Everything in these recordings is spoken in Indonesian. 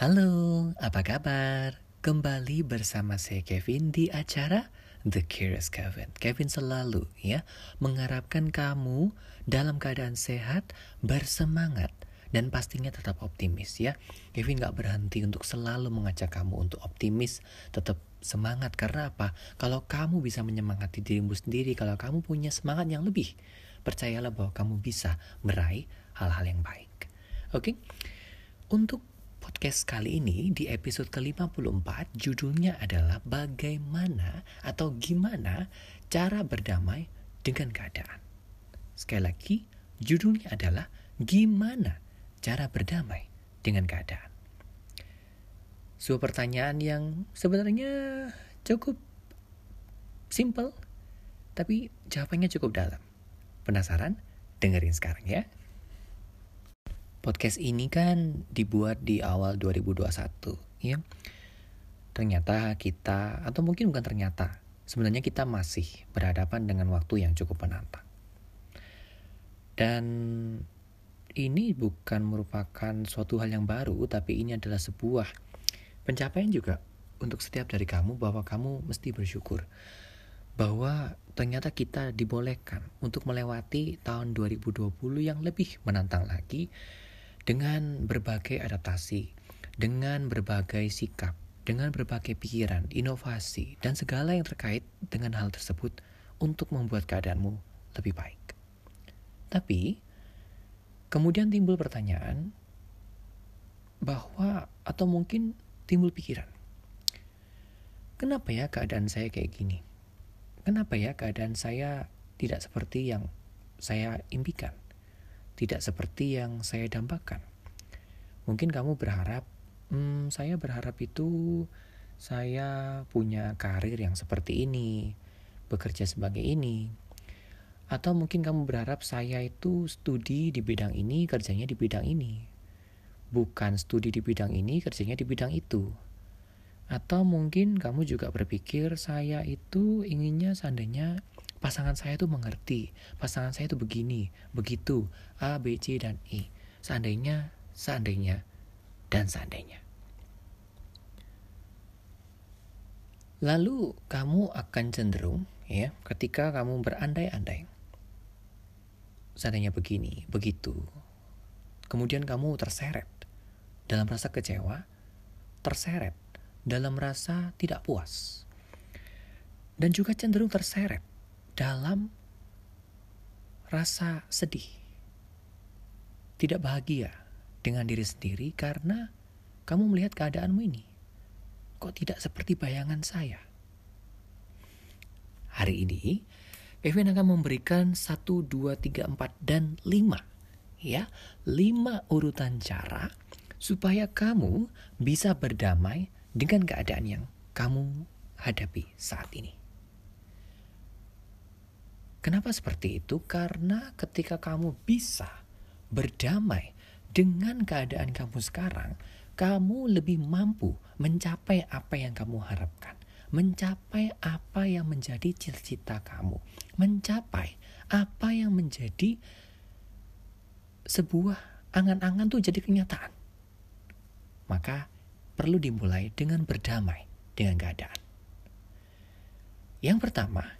Halo, apa kabar? Kembali bersama saya Kevin di acara The Curious Kevin. Kevin selalu ya mengharapkan kamu dalam keadaan sehat, bersemangat, dan pastinya tetap optimis ya. Kevin gak berhenti untuk selalu mengajak kamu untuk optimis, tetap semangat karena apa? Kalau kamu bisa menyemangati dirimu sendiri, kalau kamu punya semangat yang lebih, percayalah bahwa kamu bisa meraih hal-hal yang baik. Oke? Okay? Untuk podcast kali ini di episode ke-54 judulnya adalah bagaimana atau gimana cara berdamai dengan keadaan. Sekali lagi, judulnya adalah gimana cara berdamai dengan keadaan. Sebuah pertanyaan yang sebenarnya cukup simple, tapi jawabannya cukup dalam. Penasaran? Dengerin sekarang ya. Podcast ini kan dibuat di awal 2021, ya. Ternyata kita, atau mungkin bukan ternyata, sebenarnya kita masih berhadapan dengan waktu yang cukup menantang. Dan ini bukan merupakan suatu hal yang baru, tapi ini adalah sebuah pencapaian juga untuk setiap dari kamu bahwa kamu mesti bersyukur bahwa ternyata kita dibolehkan untuk melewati tahun 2020 yang lebih menantang lagi dengan berbagai adaptasi, dengan berbagai sikap, dengan berbagai pikiran, inovasi, dan segala yang terkait dengan hal tersebut untuk membuat keadaanmu lebih baik. Tapi, kemudian timbul pertanyaan bahwa, atau mungkin timbul pikiran, kenapa ya keadaan saya kayak gini? Kenapa ya keadaan saya tidak seperti yang saya impikan? Tidak seperti yang saya dambakan. Mungkin kamu berharap, hmm, saya berharap itu saya punya karir yang seperti ini, bekerja sebagai ini. Atau mungkin kamu berharap saya itu studi di bidang ini, kerjanya di bidang ini. Bukan studi di bidang ini, kerjanya di bidang itu. Atau mungkin kamu juga berpikir saya itu inginnya seandainya pasangan saya tuh mengerti, pasangan saya tuh begini, begitu, A, B, C, dan E. Seandainya, seandainya, dan seandainya. Lalu kamu akan cenderung ya ketika kamu berandai-andai. Seandainya begini, begitu. Kemudian kamu terseret dalam rasa kecewa, terseret dalam rasa tidak puas. Dan juga cenderung terseret dalam rasa sedih, tidak bahagia dengan diri sendiri karena kamu melihat keadaanmu ini. Kok tidak seperti bayangan saya? Hari ini, Kevin akan memberikan 1, 2, 3, 4, dan 5. Ya, 5 urutan cara supaya kamu bisa berdamai dengan keadaan yang kamu hadapi saat ini. Kenapa seperti itu? Karena ketika kamu bisa berdamai dengan keadaan kamu sekarang, kamu lebih mampu mencapai apa yang kamu harapkan, mencapai apa yang menjadi cita-cita kamu, mencapai apa yang menjadi sebuah angan-angan tuh jadi kenyataan. Maka perlu dimulai dengan berdamai dengan keadaan. Yang pertama,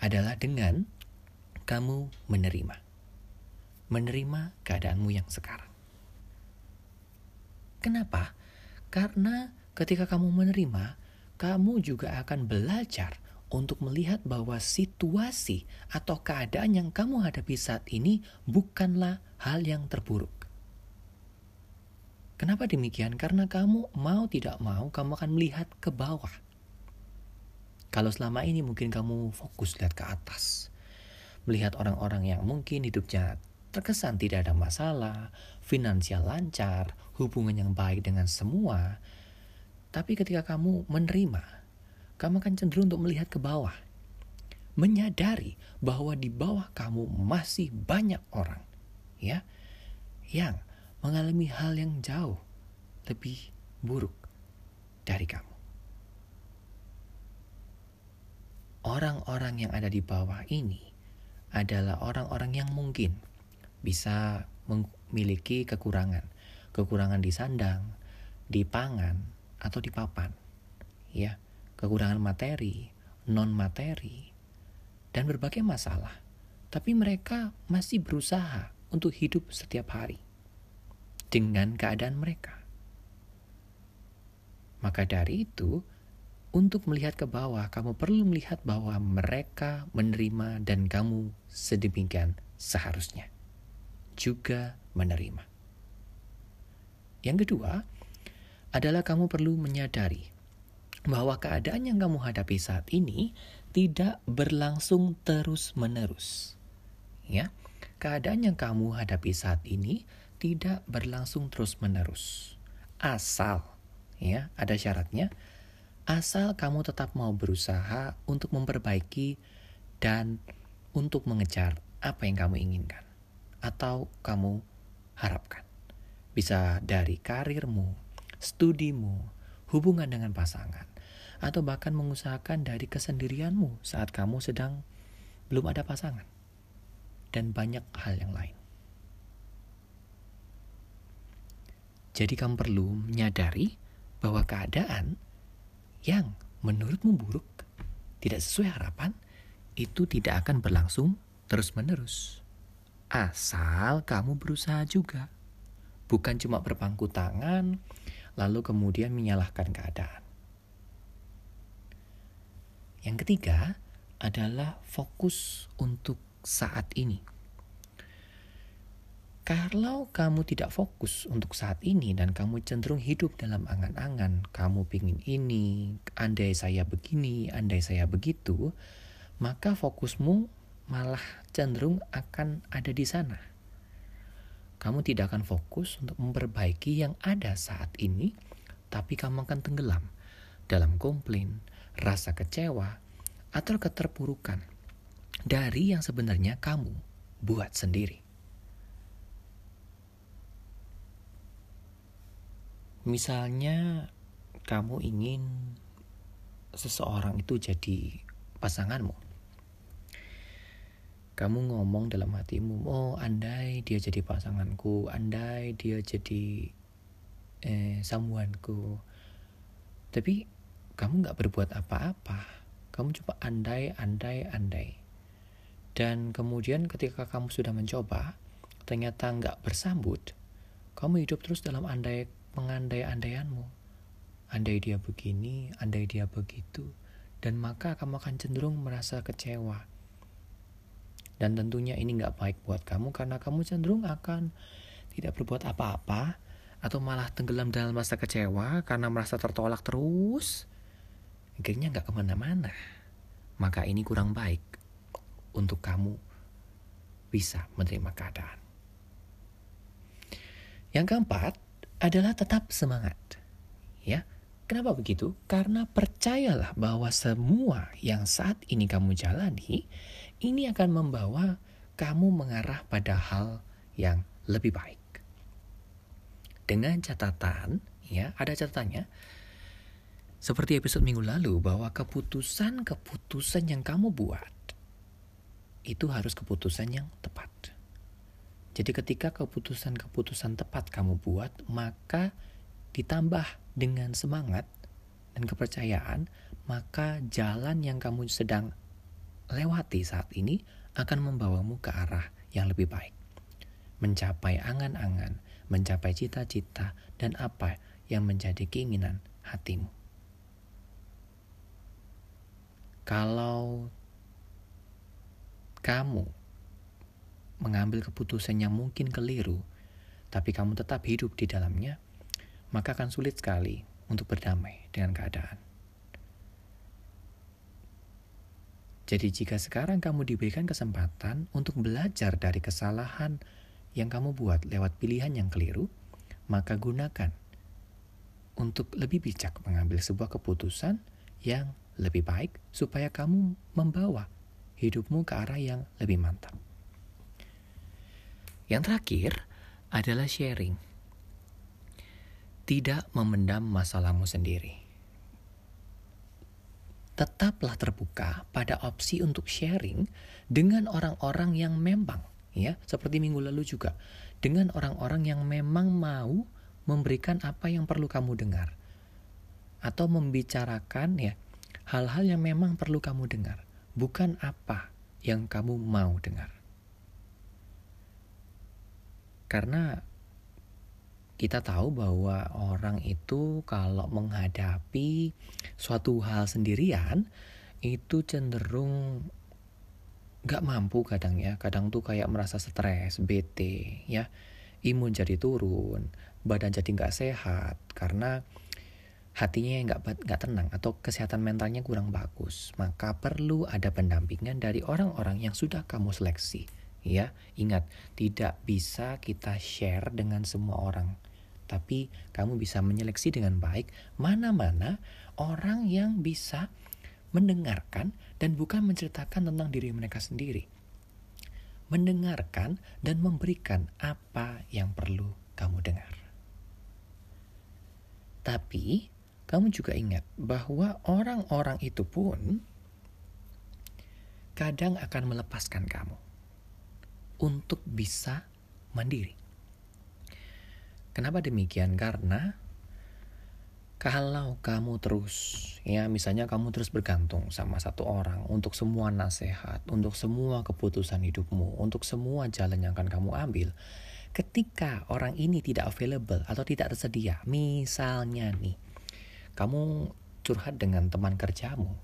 adalah dengan kamu menerima. Menerima keadaanmu yang sekarang. Kenapa? Karena ketika kamu menerima, kamu juga akan belajar untuk melihat bahwa situasi atau keadaan yang kamu hadapi saat ini bukanlah hal yang terburuk. Kenapa demikian? Karena kamu mau tidak mau, kamu akan melihat ke bawah kalau selama ini mungkin kamu fokus lihat ke atas, melihat orang-orang yang mungkin hidupnya terkesan tidak ada masalah, finansial lancar, hubungan yang baik dengan semua, tapi ketika kamu menerima, kamu akan cenderung untuk melihat ke bawah, menyadari bahwa di bawah kamu masih banyak orang, ya, yang mengalami hal yang jauh lebih buruk dari kamu. Orang-orang yang ada di bawah ini adalah orang-orang yang mungkin bisa memiliki kekurangan. Kekurangan di sandang, di pangan atau di papan. Ya, kekurangan materi, non materi, dan berbagai masalah. Tapi mereka masih berusaha untuk hidup setiap hari dengan keadaan mereka. Maka dari itu, untuk melihat ke bawah, kamu perlu melihat bahwa mereka menerima dan kamu sedemikian seharusnya juga menerima. Yang kedua adalah kamu perlu menyadari bahwa keadaan yang kamu hadapi saat ini tidak berlangsung terus-menerus. Ya, keadaan yang kamu hadapi saat ini tidak berlangsung terus-menerus. Asal ya, ada syaratnya. Asal kamu tetap mau berusaha untuk memperbaiki dan untuk mengejar apa yang kamu inginkan atau kamu harapkan. Bisa dari karirmu, studimu, hubungan dengan pasangan, atau bahkan mengusahakan dari kesendirianmu saat kamu sedang belum ada pasangan, dan banyak hal yang lain. Jadi, kamu perlu menyadari bahwa keadaan yang menurutmu buruk, tidak sesuai harapan, itu tidak akan berlangsung terus-menerus. Asal kamu berusaha juga. Bukan cuma berpangku tangan, lalu kemudian menyalahkan keadaan. Yang ketiga adalah fokus untuk saat ini. Kalau kamu tidak fokus untuk saat ini dan kamu cenderung hidup dalam angan-angan, kamu pingin ini, andai saya begini, andai saya begitu, maka fokusmu malah cenderung akan ada di sana. Kamu tidak akan fokus untuk memperbaiki yang ada saat ini, tapi kamu akan tenggelam dalam komplain, rasa kecewa, atau keterpurukan dari yang sebenarnya kamu buat sendiri. Misalnya kamu ingin seseorang itu jadi pasanganmu. Kamu ngomong dalam hatimu, oh andai dia jadi pasanganku, andai dia jadi eh, samuanku. Tapi kamu gak berbuat apa-apa. Kamu coba andai, andai, andai. Dan kemudian ketika kamu sudah mencoba, ternyata gak bersambut, kamu hidup terus dalam andai pengandai-andaianmu. Andai dia begini, andai dia begitu, dan maka kamu akan cenderung merasa kecewa. Dan tentunya ini nggak baik buat kamu karena kamu cenderung akan tidak berbuat apa-apa atau malah tenggelam dalam masa kecewa karena merasa tertolak terus. Akhirnya nggak ke mana-mana. Maka ini kurang baik untuk kamu bisa menerima keadaan. Yang keempat, adalah tetap semangat. Ya. Kenapa begitu? Karena percayalah bahwa semua yang saat ini kamu jalani ini akan membawa kamu mengarah pada hal yang lebih baik. Dengan catatan, ya, ada catatannya. Seperti episode minggu lalu bahwa keputusan-keputusan yang kamu buat itu harus keputusan yang tepat. Jadi ketika keputusan-keputusan tepat kamu buat, maka ditambah dengan semangat dan kepercayaan, maka jalan yang kamu sedang lewati saat ini akan membawamu ke arah yang lebih baik. Mencapai angan-angan, mencapai cita-cita, dan apa yang menjadi keinginan hatimu. Kalau kamu mengambil keputusan yang mungkin keliru, tapi kamu tetap hidup di dalamnya, maka akan sulit sekali untuk berdamai dengan keadaan. Jadi jika sekarang kamu diberikan kesempatan untuk belajar dari kesalahan yang kamu buat lewat pilihan yang keliru, maka gunakan untuk lebih bijak mengambil sebuah keputusan yang lebih baik supaya kamu membawa hidupmu ke arah yang lebih mantap. Yang terakhir adalah sharing. Tidak memendam masalahmu sendiri. Tetaplah terbuka pada opsi untuk sharing dengan orang-orang yang memang, ya, seperti minggu lalu juga, dengan orang-orang yang memang mau memberikan apa yang perlu kamu dengar atau membicarakan ya hal-hal yang memang perlu kamu dengar, bukan apa yang kamu mau dengar. Karena kita tahu bahwa orang itu kalau menghadapi suatu hal sendirian itu cenderung gak mampu kadang ya. Kadang tuh kayak merasa stres bete ya. Imun jadi turun badan jadi nggak sehat karena hatinya nggak nggak tenang atau kesehatan mentalnya kurang bagus. Maka perlu ada pendampingan dari orang-orang yang sudah kamu seleksi ya ingat tidak bisa kita share dengan semua orang tapi kamu bisa menyeleksi dengan baik mana-mana orang yang bisa mendengarkan dan bukan menceritakan tentang diri mereka sendiri mendengarkan dan memberikan apa yang perlu kamu dengar. Tapi kamu juga ingat bahwa orang-orang itu pun kadang akan melepaskan kamu untuk bisa mandiri. Kenapa demikian? Karena kalau kamu terus, ya misalnya kamu terus bergantung sama satu orang untuk semua nasihat, untuk semua keputusan hidupmu, untuk semua jalan yang akan kamu ambil, ketika orang ini tidak available atau tidak tersedia, misalnya nih, kamu curhat dengan teman kerjamu,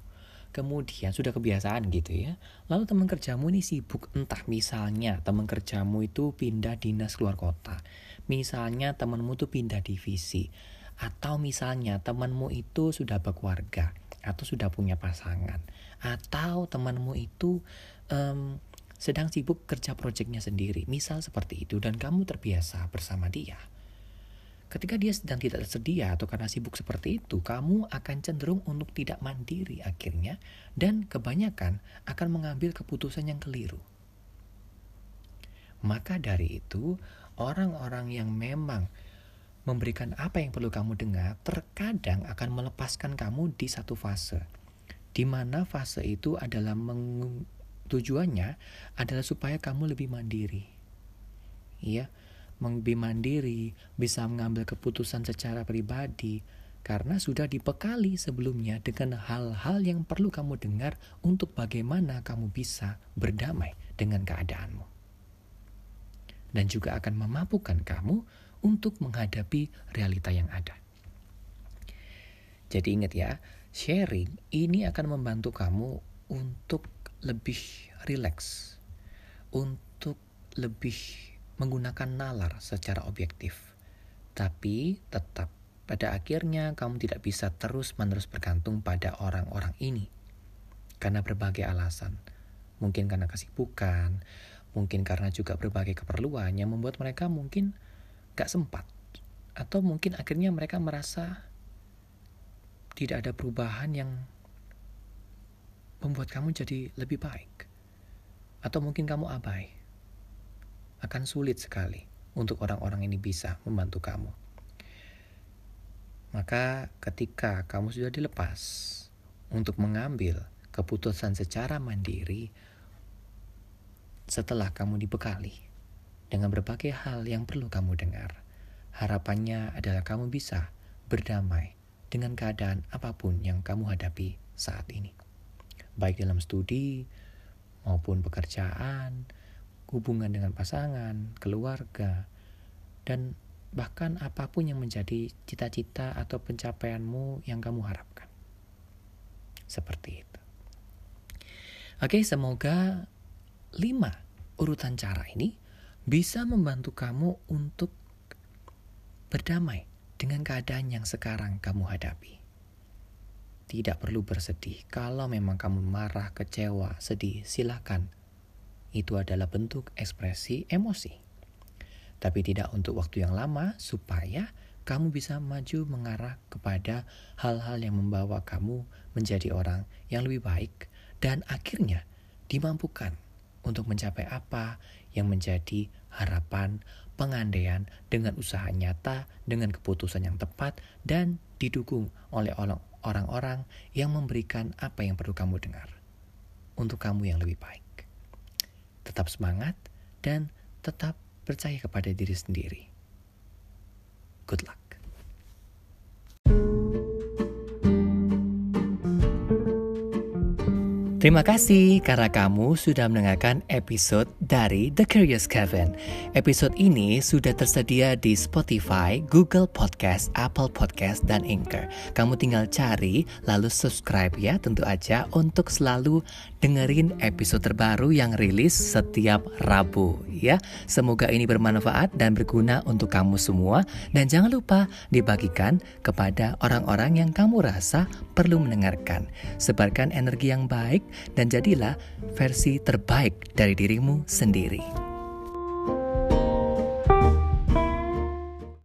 kemudian sudah kebiasaan gitu ya, lalu teman kerjamu ini sibuk, entah misalnya teman kerjamu itu pindah dinas keluar kota, misalnya temanmu itu pindah divisi, atau misalnya temanmu itu sudah berkeluarga, atau sudah punya pasangan, atau temanmu itu um, sedang sibuk kerja proyeknya sendiri, misal seperti itu, dan kamu terbiasa bersama dia. Ketika dia sedang tidak tersedia atau karena sibuk seperti itu, kamu akan cenderung untuk tidak mandiri akhirnya, dan kebanyakan akan mengambil keputusan yang keliru. Maka dari itu, orang-orang yang memang memberikan apa yang perlu kamu dengar, terkadang akan melepaskan kamu di satu fase, di mana fase itu adalah Tujuannya adalah supaya kamu lebih mandiri. Ya, lebih mandiri, bisa mengambil keputusan secara pribadi, karena sudah dibekali sebelumnya dengan hal-hal yang perlu kamu dengar untuk bagaimana kamu bisa berdamai dengan keadaanmu. Dan juga akan memampukan kamu untuk menghadapi realita yang ada. Jadi ingat ya, sharing ini akan membantu kamu untuk lebih rileks, untuk lebih menggunakan nalar secara objektif. Tapi tetap pada akhirnya kamu tidak bisa terus-menerus bergantung pada orang-orang ini. Karena berbagai alasan. Mungkin karena kesibukan, mungkin karena juga berbagai keperluan yang membuat mereka mungkin gak sempat. Atau mungkin akhirnya mereka merasa tidak ada perubahan yang membuat kamu jadi lebih baik. Atau mungkin kamu abai. Akan sulit sekali untuk orang-orang ini bisa membantu kamu. Maka ketika kamu sudah dilepas untuk mengambil keputusan secara mandiri, setelah kamu dibekali dengan berbagai hal yang perlu kamu dengar, harapannya adalah kamu bisa berdamai dengan keadaan apa pun yang kamu hadapi saat ini baik dalam studi maupun pekerjaan, hubungan dengan pasangan, keluarga, dan bahkan apa pun yang menjadi cita-cita atau pencapaianmu yang kamu harapkan. Seperti itu. Oke, semoga lima urutan cara ini bisa membantu kamu untuk berdamai dengan keadaan yang sekarang kamu hadapi. Tidak perlu bersedih. Kalau memang kamu marah, kecewa, sedih, silakan. Itu adalah bentuk ekspresi emosi. Tapi tidak untuk waktu yang lama supaya kamu bisa maju mengarah kepada hal-hal yang membawa kamu menjadi orang yang lebih baik dan akhirnya dimampukan untuk mencapai apa yang menjadi harapan pengandaian dengan usaha nyata, dengan keputusan yang tepat, dan didukung oleh orang-orang yang memberikan apa yang perlu kamu dengar untuk kamu yang lebih baik. Tetap semangat dan tetap percaya kepada diri sendiri. Good luck. Terima kasih karena kamu sudah mendengarkan episode dari The Curious Kevin. Episode ini sudah tersedia di Spotify, Google Podcast, Apple Podcast, dan Anchor. Kamu tinggal cari lalu subscribe ya tentu aja untuk selalu dengerin episode terbaru yang rilis setiap Rabu ya. Semoga ini bermanfaat dan berguna untuk kamu semua dan jangan lupa dibagikan kepada orang-orang yang kamu rasa perlu mendengarkan. Sebarkan energi yang baik dan jadilah versi terbaik dari dirimu sendiri.